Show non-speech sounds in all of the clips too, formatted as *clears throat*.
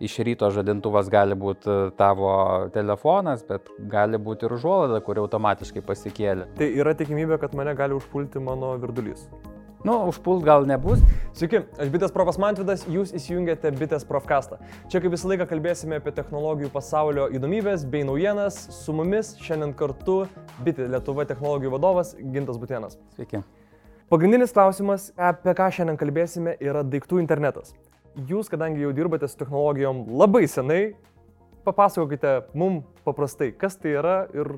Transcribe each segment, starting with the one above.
iš ryto žadintuvas gali būti tavo telefonas, bet gali būti ir užuolaida, kuri automatiškai pasikėlė. Tai yra tikimybė, kad mane gali užpulti mano virdulys. Nu, užpult gal nebus. Sveiki, aš Bitės Profas Mantvidas, jūs įsijungėte Bitės Profkastą. Čia kaip visą laiką kalbėsime apie technologijų pasaulio įdomybės bei naujienas. Su mumis šiandien kartu Bitė Lietuva technologijų vadovas Gintas Butienas. Sveiki. Pagrindinis klausimas, apie ką šiandien kalbėsime, yra daiktų internetas. Jūs, kadangi jau dirbate su technologijom labai senai, papasakokite mum paprastai, kas tai yra ir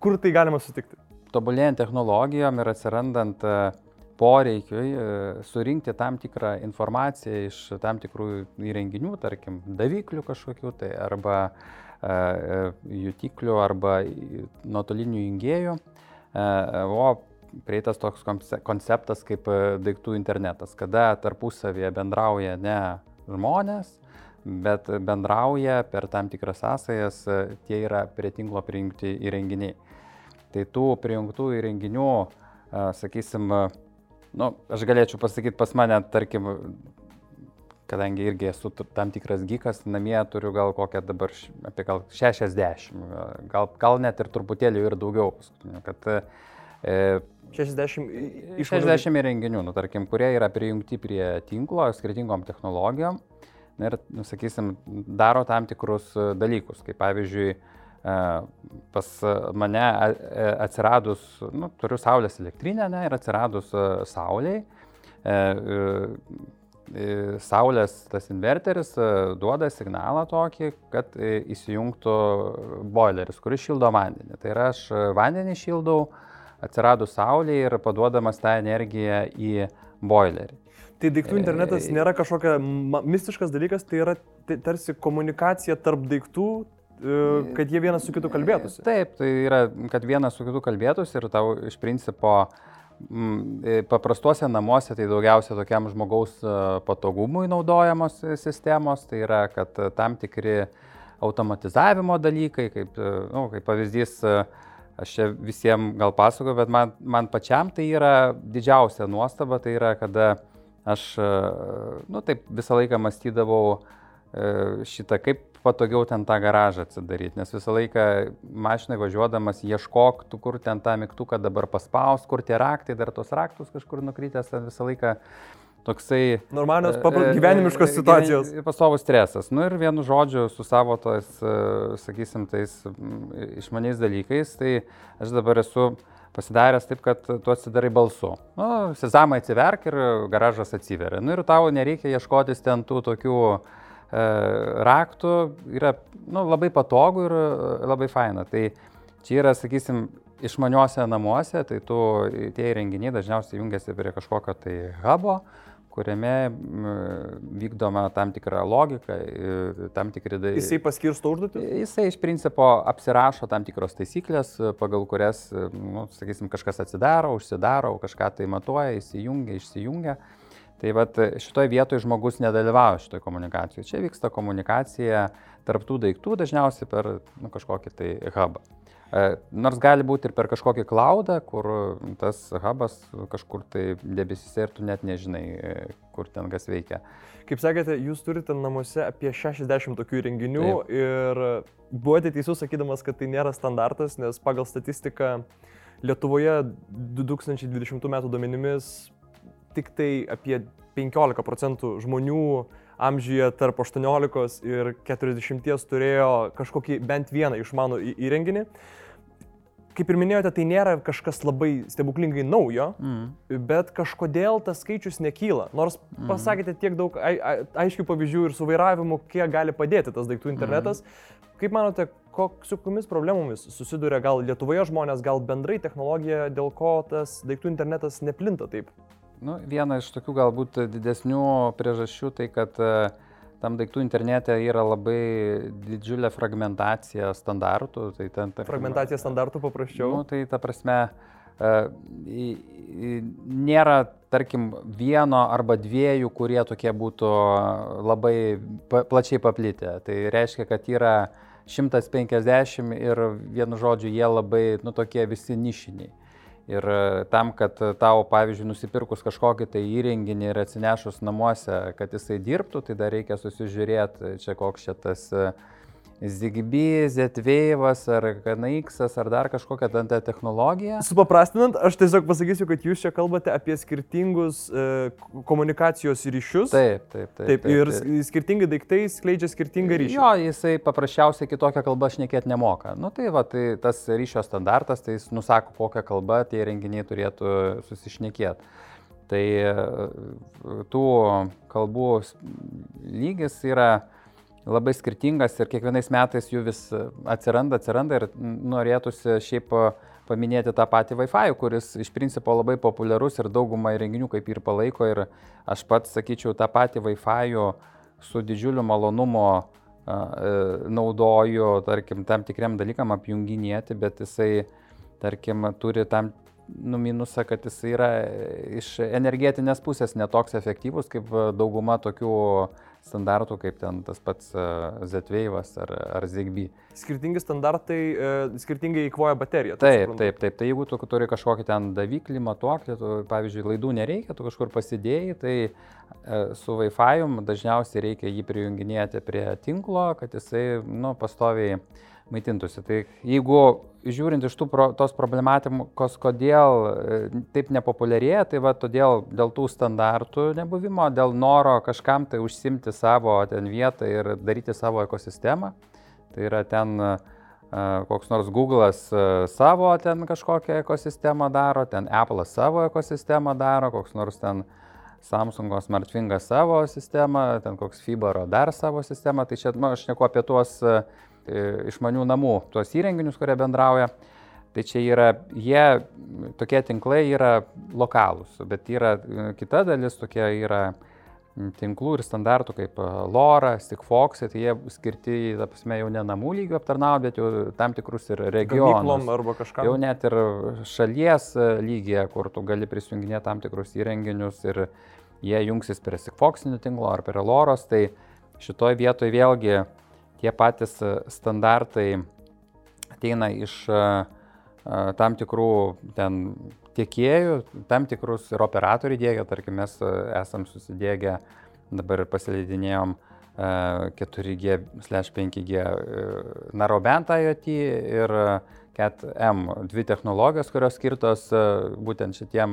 kur tai galima sutikti. Tobulėjant technologijom ir atsirandant uh, poreikiui e, surinkti tam tikrą informaciją iš tam tikrų įrenginių, tarkim, daviklių kažkokių tai arba e, e, jutiklių arba nuotolinių jungėjų. O prieitas toks konceptas kaip daiktų internetas, kada tarpusavėje bendrauja ne žmonės, bet bendrauja per tam tikras sąsajas, tie yra prie tinklo prijungti įrenginiai. Tai tų prijungtų įrenginių, sakysim, nu, aš galėčiau pasakyti pas mane, tarkim, kadangi irgi esu tam tikras gykas, namie turiu gal kokią dabar apie gal 60, gal, gal net ir truputėlį ir daugiau. Kad, e, 60 iš 60 įrenginių, nu, tarkim, kurie yra prijungti prie tinklo skirtingom technologijom ir, nu, sakysim, daro tam tikrus dalykus, kaip pavyzdžiui, E, pas mane e, atsiradus, nu, turiu saulės elektrinę ne, ir atsiradus e, sauliai, saulės tas inverteris duoda signalą tokį, kad įsijungtų boileris, kuris šildo vandenį. Tai yra aš vandenį šildau, atsiradus saulė ir paduodamas tą energiją į boilerį. Tai daiktų internetas nėra kažkokia mistiškas dalykas, tai yra tarsi komunikacija tarp daiktų, E, kad jie vienas su kitu kalbėtųsi. Taip, tai yra, kad vienas su kitu kalbėtųsi ir tau iš principo e, paprastuose namuose tai daugiausia tokiam žmogaus e, patogumui naudojamos sistemos, tai yra, kad tam tikri automatizavimo dalykai, kaip, nu, kaip pavyzdys, aš čia visiems gal pasakoju, bet man, man pačiam tai yra didžiausia nuostaba, tai yra, kada aš, nu, taip visą laiką mąstydavau šitą, kaip patogiau ten tą garažą atsidaryti, nes visą laiką mašinai važiuodamas ieškok, tu kur ten tą mygtuką dabar paspaus, kur tie raktai, dar tos raktus kažkur nukrytęs, visą laiką toksai... Normalios, papra... gyvenimiškos situacijos. Pastovus stresas. Nu ir vienu žodžiu, su savo tais, sakysim, tais išmaniais dalykais, tai aš dabar esu pasidaręs taip, kad tu atsidarai balsu. Nu, sezamą atsiverk ir garažas atsiveria. Nu ir tau nereikia ieškotis ten tų tokių E, raktų yra nu, labai patogu ir e, labai faina. Tai čia yra, sakysim, išmaniuose namuose, tai tu tie įrenginiai dažniausiai jungiasi prie kažkokio tai hubo, kuriame vykdoma tam tikra logika, tam tikri dalykai. Jisai paskirsto užduotis? Jisai iš principo apsirašo tam tikros taisyklės, pagal kurias, nu, sakysim, kažkas atsidaro, užsidaro, kažką tai matuoja, įsijungia, išsijungia. Tai vat šitoje vietoje žmogus nedalyvauja šitoje komunikacijoje. Čia vyksta komunikacija tarptų daiktų dažniausiai per nu, kažkokį tai hubą. E, nors gali būti ir per kažkokį klaudą, kur tas hubas kažkur tai debesise ir tu net nežinai, e, kur ten kas veikia. Kaip sakėte, jūs turite namuose apie 60 tokių įrenginių Taip. ir buvote teisus sakydamas, kad tai nėra standartas, nes pagal statistiką Lietuvoje 2020 m. duomenimis tik tai apie 15 procentų žmonių amžiuje tarp 18 ir 40 turėjo kažkokį bent vieną išmanų įrenginį. Kaip ir minėjote, tai nėra kažkas labai stebuklingai naujo, mm. bet kažkodėl tas skaičius nekyla. Nors mm. pasakėte tiek daug ai, ai, aiškių pavyzdžių ir su vairavimu, kiek gali padėti tas daiktų internetas. Mm. Kaip manote, su kokiamis problemomis susiduria gal Lietuvoje žmonės, gal bendrai technologija, dėl ko tas daiktų internetas neplinta taip? Nu, viena iš tokių galbūt didesnių priežasčių tai, kad e, tam daiktų internete yra labai didžiulė fragmentacija standartų. Tai ten, tarkim, fragmentacija standartų paprasčiau. Nu, tai ta prasme, e, nėra, tarkim, vieno arba dviejų, kurie tokie būtų labai plačiai paplitę. Tai reiškia, kad yra 150 ir vienu žodžiu jie labai, nu, tokie visi nišiniai. Ir tam, kad tau, pavyzdžiui, nusipirkus kažkokį tai įrenginį ir atsinešus namuose, kad jisai dirbtų, tai dar reikia susižiūrėti, čia koks čia tas uh, Zigbee, Z-Wave'as ar KNX ar dar kažkokią ten technologiją. Supaprastinant, aš tiesiog pasakysiu, kad jūs čia kalbate apie skirtingus e, komunikacijos ryšius. Taip, taip, taip. Taip, ir taip. skirtingi daiktai skleidžia skirtingą ryšį. Jo, jisai paprasčiausiai kitokią kalbą šnekėti nemoka. Nu tai va, tai tas ryšio standartas, tai jis nusako, kokią kalbą tie renginiai turėtų susišnekėti. Tai e, tų kalbų lygis yra labai skirtingas ir kiekvienais metais jų vis atsiranda, atsiranda ir norėtųsi šiaip paminėti tą patį Wi-Fi, kuris iš principo labai populiarus ir daugumą įrenginių kaip ir palaiko ir aš pats sakyčiau tą patį Wi-Fi su didžiuliu malonumu e, naudoju, tarkim, tam tikriam dalykam apjunginėti, bet jisai, tarkim, turi tam nu, minusą, kad jis yra iš energetinės pusės netoks efektyvus kaip dauguma tokių standartų, kaip ten tas pats e, Z-Wave'as ar, ar Zigbee. Skirtingi standartai e, skirtingai įkvoja bateriją. Taip, taip, taip. Tai jeigu tu turi kažkokį ten daviklį, matuoklį, tu, pavyzdžiui, laidų nereikia, tu kažkur pasidėjai, tai e, su Wi-Fi dažniausiai reikia jį prijunginėti prie tinklo, kad jisai nu, pastoviai maitintųsi. Tai jeigu žiūrint iš pro, tos problematikos, kodėl e, taip nepopuliarėja, tai va todėl dėl tų standartų nebuvimo, dėl noro kažkam tai užsimti savo ten vietą ir daryti savo ekosistemą. Tai yra ten uh, koks nors Google'as uh, savo ten kažkokią ekosistemą daro, ten Apple'as savo ekosistemą daro, koks nors ten Samsung'o SmartThing'as savo sistemą, ten koks Fibaro dar savo sistemą. Tai čia, nu, aš neku apie tuos uh, išmanių namų, tuos įrenginius, kurie bendrauja. Tai čia yra, jie, tokie tinklai yra lokalūs, bet yra e, kita dalis, tokie yra tinklų ir standartų kaip e, LoRa, Sigfox, tai jie skirti, ta prasme, jau ne namų lygio aptarnauti, bet jau tam tikrus ir regionus. arba kažką. Jau net ir šalies e, lygyje, kur tu gali prisijunginėti tam tikrus įrenginius ir jie jungsis prie Sigfoxinio tinklo ar prie LoRos, tai šitoje vietoje vėlgi tie patys e, standartai ateina iš e, e, tam tikrų ten tiekėjų, tam tikrus ir operatorių dėgia, tarkim, mes esam susidėgę, dabar pasileidinėjom 4G/5G Narobent IoT ir CAT-M, dvi technologijos, kurios skirtos būtent šitiem,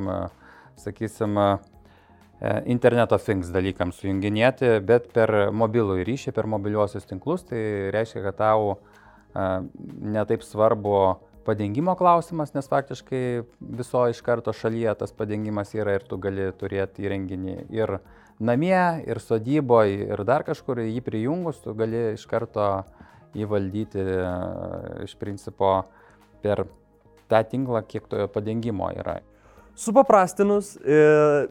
sakysim, E, Internet of Things dalykams sujunginėti, bet per mobilų ryšį, per mobiliuosius tinklus, tai reiškia, kad tau e, netaip svarbu padengimo klausimas, nes faktiškai viso iš karto šalyje tas padengimas yra ir tu gali turėti įrenginį ir namie, ir sodyboje, ir dar kažkur jį prijungus, tu gali iš karto įvaldyti e, iš principo per tą tinklą, kiek to padengimo yra. Supaprastinus e,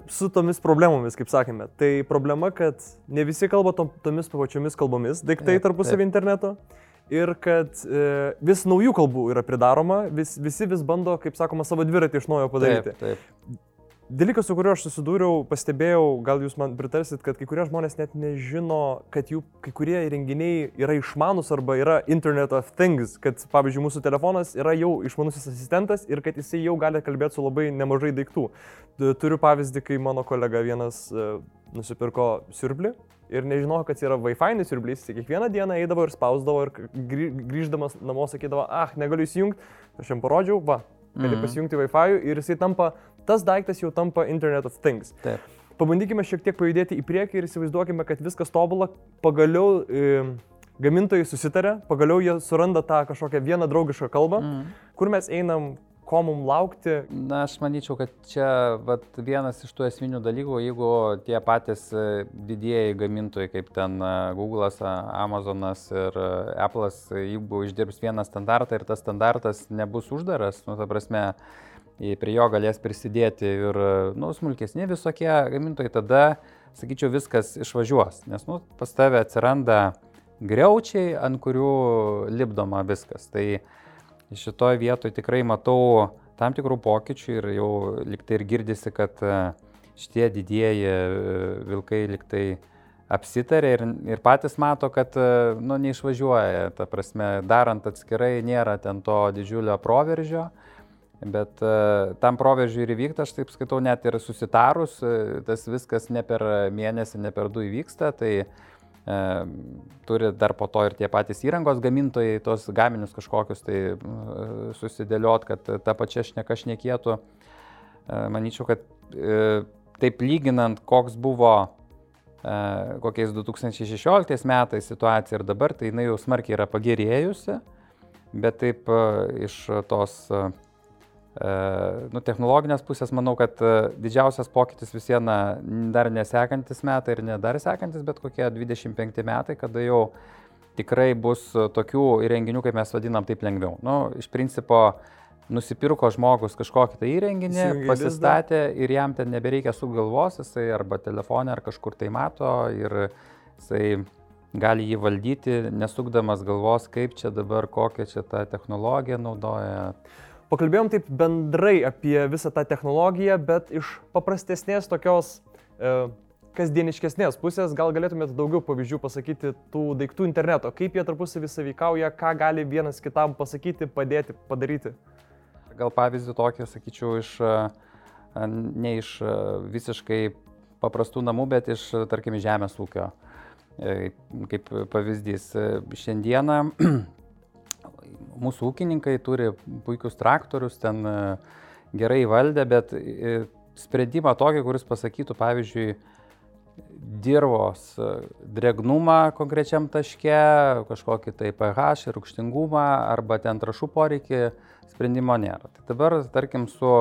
su tomis problemomis, kaip sakėme, tai problema, kad ne visi kalba tom, tomis pačiomis kalbomis, daiktai tarpusavį interneto ir kad e, vis naujų kalbų yra pridaroma, vis, visi vis bando, kaip sakoma, savo dviratį iš naujo padaryti. Taip, taip. Dalykas, su kuriuo aš susidūriau, pastebėjau, gal jūs man pritarsit, kad kai kurie žmonės net nežino, kad jų kai kurie įrenginiai yra išmanus arba yra Internet of Things, kad pavyzdžiui mūsų telefonas yra jau išmanusis asistentas ir kad jisai jau gali kalbėti su labai nemažai daiktų. Turiu pavyzdį, kai mano kolega vienas uh, nusipirko siurblį ir nežinojo, kad yra Wi-Fi siurblys, jis kiekvieną dieną eidavo ir spausdavo ir grįždamas namo sakydavo, ah, negaliu įsijungti, aš jam parodžiau, va, gali mm -hmm. pasijungti Wi-Fi ir jisai tampa tas daiktas jau tampa Internet of Things. Taip. Pabandykime šiek tiek pajudėti į priekį ir įsivaizduokime, kad viskas tobula, pagaliau e, gamintojai susitarė, pagaliau jie suranda tą kažkokią vieną draugišką kalbą, mm. kur mes einam, ko mums laukti? Na, aš manyčiau, kad čia vat, vienas iš tų esminių dalykų, jeigu tie patys e, didieji gamintojai, kaip ten e, Google'as, Amazonas ir e, Apple'as, jeigu išdirbs vieną standartą ir tas standartas nebus uždaras, nu, ta prasme, prie jo galės prisidėti ir nu, smulkesni visokie gamintojai, tada, sakyčiau, viskas išvažiuos, nes nu, pas tave atsiranda greučiai, ant kurių lipdoma viskas. Tai šitoje vietoje tikrai matau tam tikrų pokyčių ir jau liktai ir girdisi, kad šitie didieji vilkai liktai apsitarė ir, ir patys mato, kad nu, neišvažiuoja. Ta prasme, darant atskirai nėra ten to didžiulio proveržio. Bet tam proveržiui ir įvykti, aš taip skaitau, net ir susitarus, tas viskas ne per mėnesį, ne per du įvyksta, tai uh, turi dar po to ir tie patys įrangos gamintojai tos gaminius kažkokius tai uh, susidėliot, kad ta pačia šneka šnekėtų. Uh, manyčiau, kad taip lyginant, koks buvo kokiais 2016 metais situacija ir dabar, tai jinai jau smarkiai yra pagerėjusi, bet taip iš tos E, nu, technologinės pusės manau, kad e, didžiausias pokytis vis viena dar nesekantis metai ir ne dar sekantis, bet kokie 25 metai, kada jau tikrai bus tokių įrenginių, kaip mes vadinam, taip lengviau. Nu, iš principo, nusipirko žmogus kažkokį tai įrenginį, pasistatė ir jam ten nebereikia sugalvos, jisai arba telefonė ar kažkur tai mato ir jisai gali jį valdyti, nesukdamas galvos, kaip čia dabar, kokią čia tą technologiją naudoja. Pakalbėjom taip bendrai apie visą tą technologiją, bet iš paprastesnės tokios e, kasdieniškesnės pusės gal galėtumėte daugiau pavyzdžių pasakyti tų daiktų interneto, kaip jie tarpusavį saveikauja, ką gali vienas kitam pasakyti, padėti, padaryti. Gal pavyzdį tokį, sakyčiau, iš, e, ne iš e, visiškai paprastų namų, bet iš, tarkim, žemės ūkio. E, kaip pavyzdys, šiandieną *clears throat* mūsų ūkininkai turi puikius traktorius, ten e, gerai valdė, bet e, sprendimą tokį, kuris pasakytų, pavyzdžiui, dirvos e, dregnumą konkrečiam taške, kažkokį tai pH ir rūkštingumą arba ten trašų poreikį, sprendimo nėra. Tai dabar, tarkim, su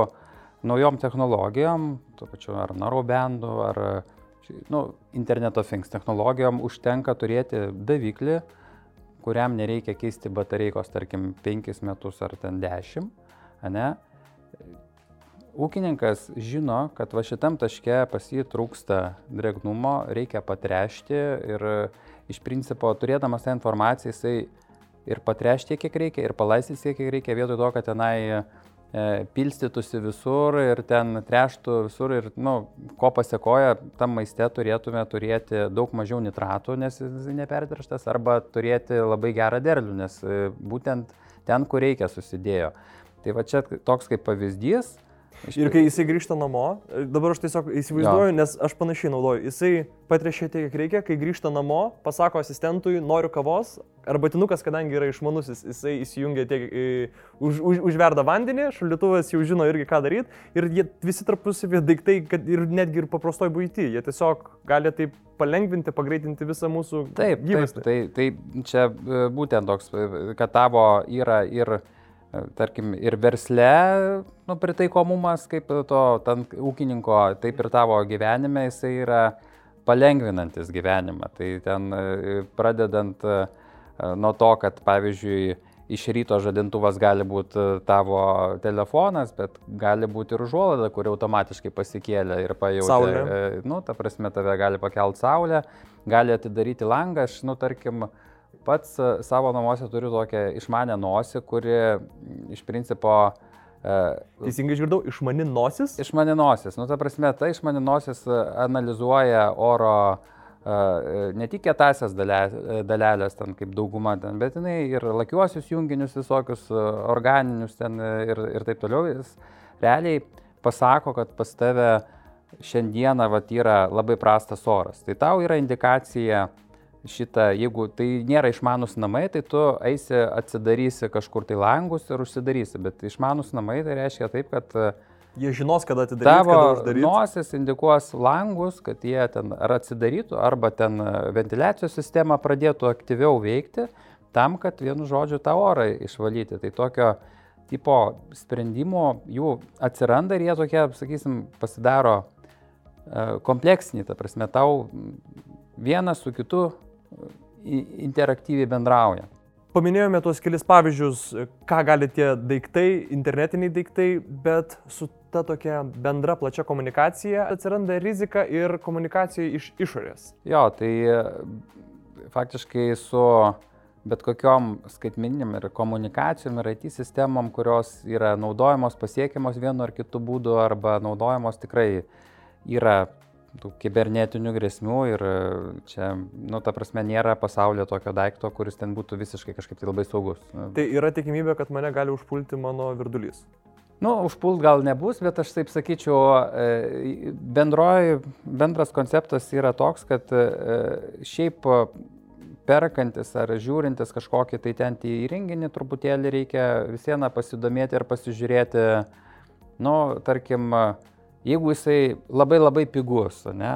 naujom technologijom, to pačiu ar narobendu, ar nu, interneto things technologijom, užtenka turėti daviklį, kuriam nereikia keisti batareikos, tarkim, 5 metus ar ten 10, ne? Ūkininkas žino, kad va šitam taške pas jį trūksta drėgnumo, reikia patrešti ir iš principo turėdamas tą informaciją jisai ir patrešti kiek reikia, ir palaistyti kiek reikia, vietoj to, kad tenai pilstytųsi visur ir ten treštų visur ir, nu, ko pasiekoja, tam maiste turėtume turėti daug mažiau nitratų, nes jis nepertreštas, arba turėti labai gerą derlių, nes e, būtent ten, kur reikia, susidėjo. Tai va čia toks kaip pavyzdys, Ir kai jisai grįžta namo, dabar aš tiesiog įsivaizduoju, jo. nes aš panašiai naudoju, jisai patrešia tiek, kiek reikia, kai grįžta namo, pasako asistentui, noriu kavos, arba tinukas, kadangi yra išmanusis, jisai įsijungia tiek, už, už, užverda vandenį, šaldytuvas jau žino irgi ką daryti, ir jie visi tarpusavį daiktai, kad ir netgi ir paprastoj būti, jie tiesiog gali taip palengvinti, pagreitinti visą mūsų taip, gyvastį. Taip, tai, tai čia e, būtent toks, e, kad tavo yra ir tarkim, ir versle nu, pritaikomumas, kaip to ten, ūkininko, taip ir tavo gyvenime, jisai yra palengvinantis gyvenimą. Tai ten e, pradedant e, nuo to, kad pavyzdžiui, iš ryto žadintuvas gali būti e, tavo telefonas, bet gali būti ir užuolada, kuri automatiškai pasikėlė ir pajaučia. Saulė. Nu, ta prasme, tave gali pakelti saulę, gali atidaryti langą, aš, nu, tarkim, uh, Pats e, savo namuose turiu tokią išmanę nosį, kuri iš principo... E, Teisingai išgirdau, išmani nosis? Išmani nosis. Nu, ta prasme, ta išmani nosis e, analizuoja oro ne tik kietasias dalelės, ten kaip dauguma ten, bet jinai ir lakiuosius junginius visokius, organinius ten ir, ir taip toliau. Jis realiai pasako, kad pas tave šiandieną vat, yra labai prastas oras. Tai tau yra indikacija, šitą, jeigu tai nėra išmanus namai, tai tu eisi, atsidarysi kažkur tai langus ir užsidarysi, bet išmanus namai tai reiškia taip, kad e, Jie žinos, kada atidaryti. Tavo nosis indikuos langus, kad jie ten ar atsidarytų, arba ten e, ventiliacijos sistema pradėtų aktyviau veikti, tam, kad vienu žodžiu tą orą išvalyti. Tai tokio tipo sprendimų jų atsiranda ir jie tokie, sakysim, pasidaro e, kompleksiniai, ta prasme, tau vienas su kitu interaktyviai bendrauja. Paminėjome tuos kelis pavyzdžius, ką gali tie daiktai, internetiniai daiktai, bet su ta tokia bendra plačia komunikacija atsiranda rizika ir komunikacija iš išorės. Jo, tai e, faktiškai su bet kokiom skaitmininiam ir komunikacijom ir IT sistemom, kurios yra naudojamos, pasiekiamos vienu ar kitu būdu arba naudojamos tikrai yra tų kibernetinių grėsmių ir e, čia, nu, ta prasme, nėra pasaulio tokio daikto, kuris ten būtų visiškai kažkaip tai labai saugus. Tai yra tikimybė, kad mane gali užpulti mano virdulys. Nu, užpult gal nebus, bet aš taip sakyčiau, e, bendroji, bendras konceptas yra toks, kad e, šiaip perkantis ar žiūrintis kažkokį tai ten įrenginį, truputėlį reikia visieną pasidomėti ir pasižiūrėti, nu, tarkim, jeigu jisai labai labai pigus, ne,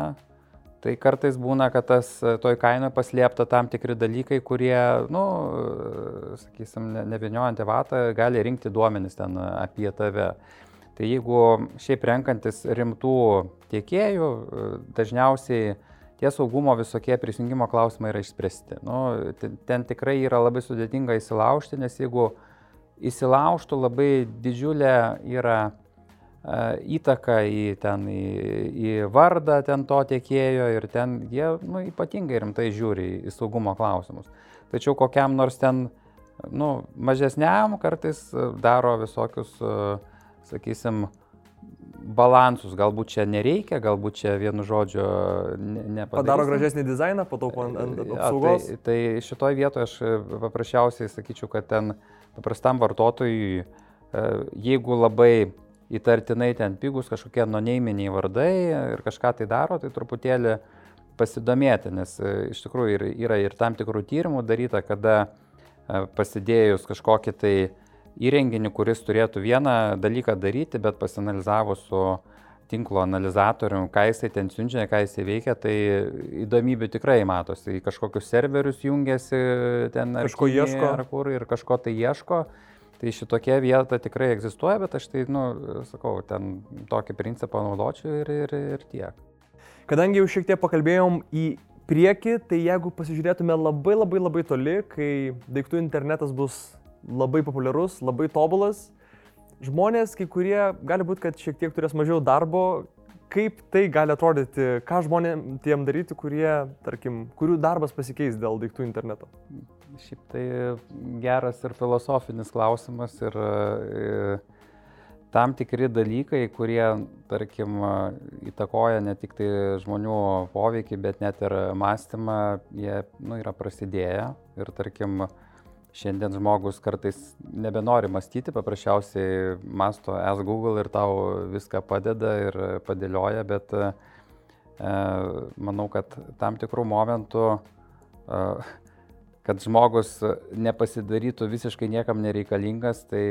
Tai kartais būna, kad tas e, toj kainoje paslėpta tam tikri dalykai, kurie, nu, e, sakysim, neviniojant į vatą, gali rinkti duomenis ten apie tave. Tai jeigu šiaip renkantis rimtų tiekėjų, e, dažniausiai tie saugumo visokie prisijungimo klausimai yra išspręsti. Nu, ten tikrai yra labai sudėtinga įsilaužti, nes jeigu įsilaužtų labai didžiulė yra įtaką į, ten, į, į vardą ten to tiekėjo ir ten jie nu, ypatingai rimtai žiūri į saugumo klausimus. Tačiau kokiam nors ten nu, mažesniam kartais daro visokius, sakysim, balansus, galbūt čia nereikia, galbūt čia vienu žodžiu nepadarysim. Padaro gražesnį dizainą, pataupo ant, ant apsaugos. Ja, tai, tai šitoje vietoje aš paprasčiausiai sakyčiau, kad ten paprastam vartotojui, jeigu labai įtartinai ten pigus kažkokie anoniminiai vardai ir kažką tai daro, tai truputėlį pasidomėti, nes e, iš tikrųjų yra ir tam tikrų tyrimų daryta, kada e, pasidėjus kažkokį tai įrenginį, kuris turėtų vieną dalyką daryti, bet pasinalizavo su tinklo analizatoriumi, ką jisai ten siunčia, ką jisai veikia, tai įdomybių tikrai matosi. Į kažkokius serverius jungiasi ten ar kažko ieško. Ar kur ir kažko tai ieško. Tai šitokia vieta tikrai egzistuoja, bet aš tai, nu, sakau, ten tokį principą naudočiau ir, ir, ir tiek. Kadangi jau šiek tiek pakalbėjom į priekį, tai jeigu pasižiūrėtume labai labai labai toli, kai daiktų internetas bus labai populiarus, labai tobulas, žmonės, kai kurie gali būti, kad šiek tiek turės mažiau darbo, kaip tai gali atrodyti, ką žmonėm tiem daryti, kurie, tarkim, kurių darbas pasikeis dėl daiktų interneto? Šiaip tai geras ir filosofinis klausimas ir e, tam tikri dalykai, kurie, tarkim, įtakoja ne tik tai žmonių poveikį, bet net ir mąstymą, jie nu, yra prasidėję. Ir, tarkim, šiandien žmogus kartais nebenori mąstyti, paprasčiausiai masto es Google ir tau viską padeda ir padėlioja, bet e, manau, kad tam tikrų momentų e, kad žmogus nepasidarytų visiškai niekam nereikalingas, tai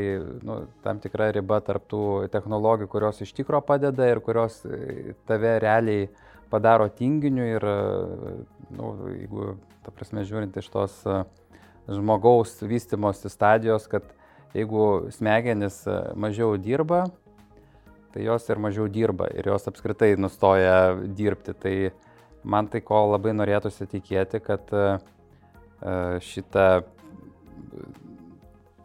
nu, tam tikra riba tarptų technologijų, kurios iš tikro padeda ir kurios e, tave realiai padaro tinginiu ir, nu, jeigu, ta prasme, žiūrint iš tos e, žmogaus vystimosi stadijos, kad jeigu smegenis e, mažiau dirba, tai jos ir mažiau dirba ir jos apskritai nustoja dirbti. Tai man tai ko labai norėtųsi tikėti, kad uh, E, šitą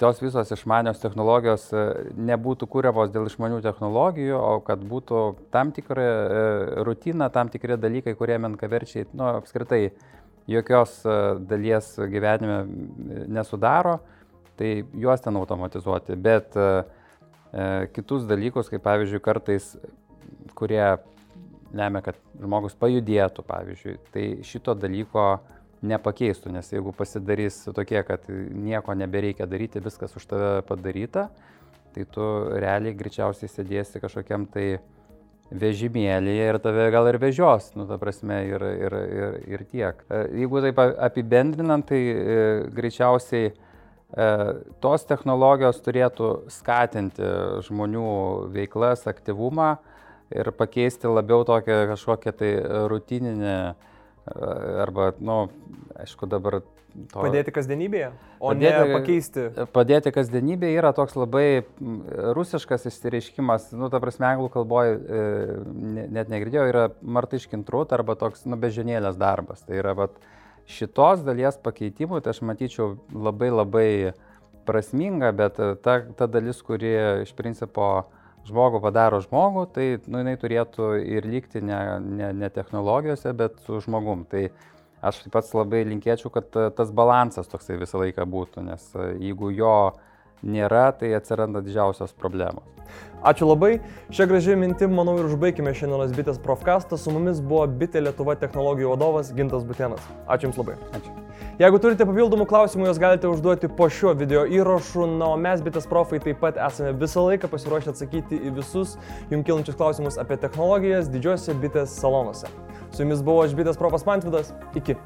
tos visos išmanios technologijos e, nebūtų kūriamos dėl išmanių technologijų, o kad būtų tam tikra e, rutina, tam tikri dalykai, kurie menkaverčiai, nu, apskritai jokios dalies gyvenime nesudaro, tai juos ten automatizuoti. Bet e, kitus dalykus, kaip pavyzdžiui, kartais, kurie lemia, kad žmogus pajudėtų, pavyzdžiui, tai šito dalyko nepakeistų, nes jeigu pasidarys tokie, kad nieko nebereikia daryti, viskas už tave padaryta, tai tu realiai greičiausiai sėdėsi kažkokiam tai vežimėlėje ir tave gal ir vežios, nu, ta prasme, ir, ir, ir, ir tiek. E, jeigu taip apibendrinant, tai e, greičiausiai e, tos technologijos turėtų skatinti žmonių veiklas, aktyvumą ir pakeisti labiau tokią kažkokią tai rutininę arba, na, nu, aišku, dabar... To, padėti kasdienybėje, o padėti, ne pakeisti. Padėti kasdienybėje yra toks labai rusiškas įsireiškimas, nu, ta prasme, anglų kalboje net negirdėjau, yra martaiškintrut arba toks, nu, bežionėlės darbas. Tai yra, bet šitos dalies pakeitimų, tai aš matyčiau labai labai prasminga, bet ta, ta dalis, kuri iš principo žmogų padaro žmogų, tai nu, jinai turėtų ir likti ne, ne, ne technologijose, bet su žmogum. Tai aš taip pat labai linkėčiau, kad tas balansas toksai visą laiką būtų, nes jeigu jo nėra, tai atsiranda didžiausios problemos. Ačiū labai. Šią gražią mintim, manau, ir užbaigime šiandienos bitės profkastą. Su mumis buvo bitė Lietuva technologijų vadovas Gintas Butienas. Ačiū Jums labai. Ačiū. Jeigu turite papildomų klausimų, juos galite užduoti po šiuo video įrašu, na, o mes bitės profai taip pat esame visą laiką pasiruošę atsakyti į visus jums kilančius klausimus apie technologijas didžiosiuose bitės salonuose. Su jumis buvo aš bitės profas Mantvidas. Iki.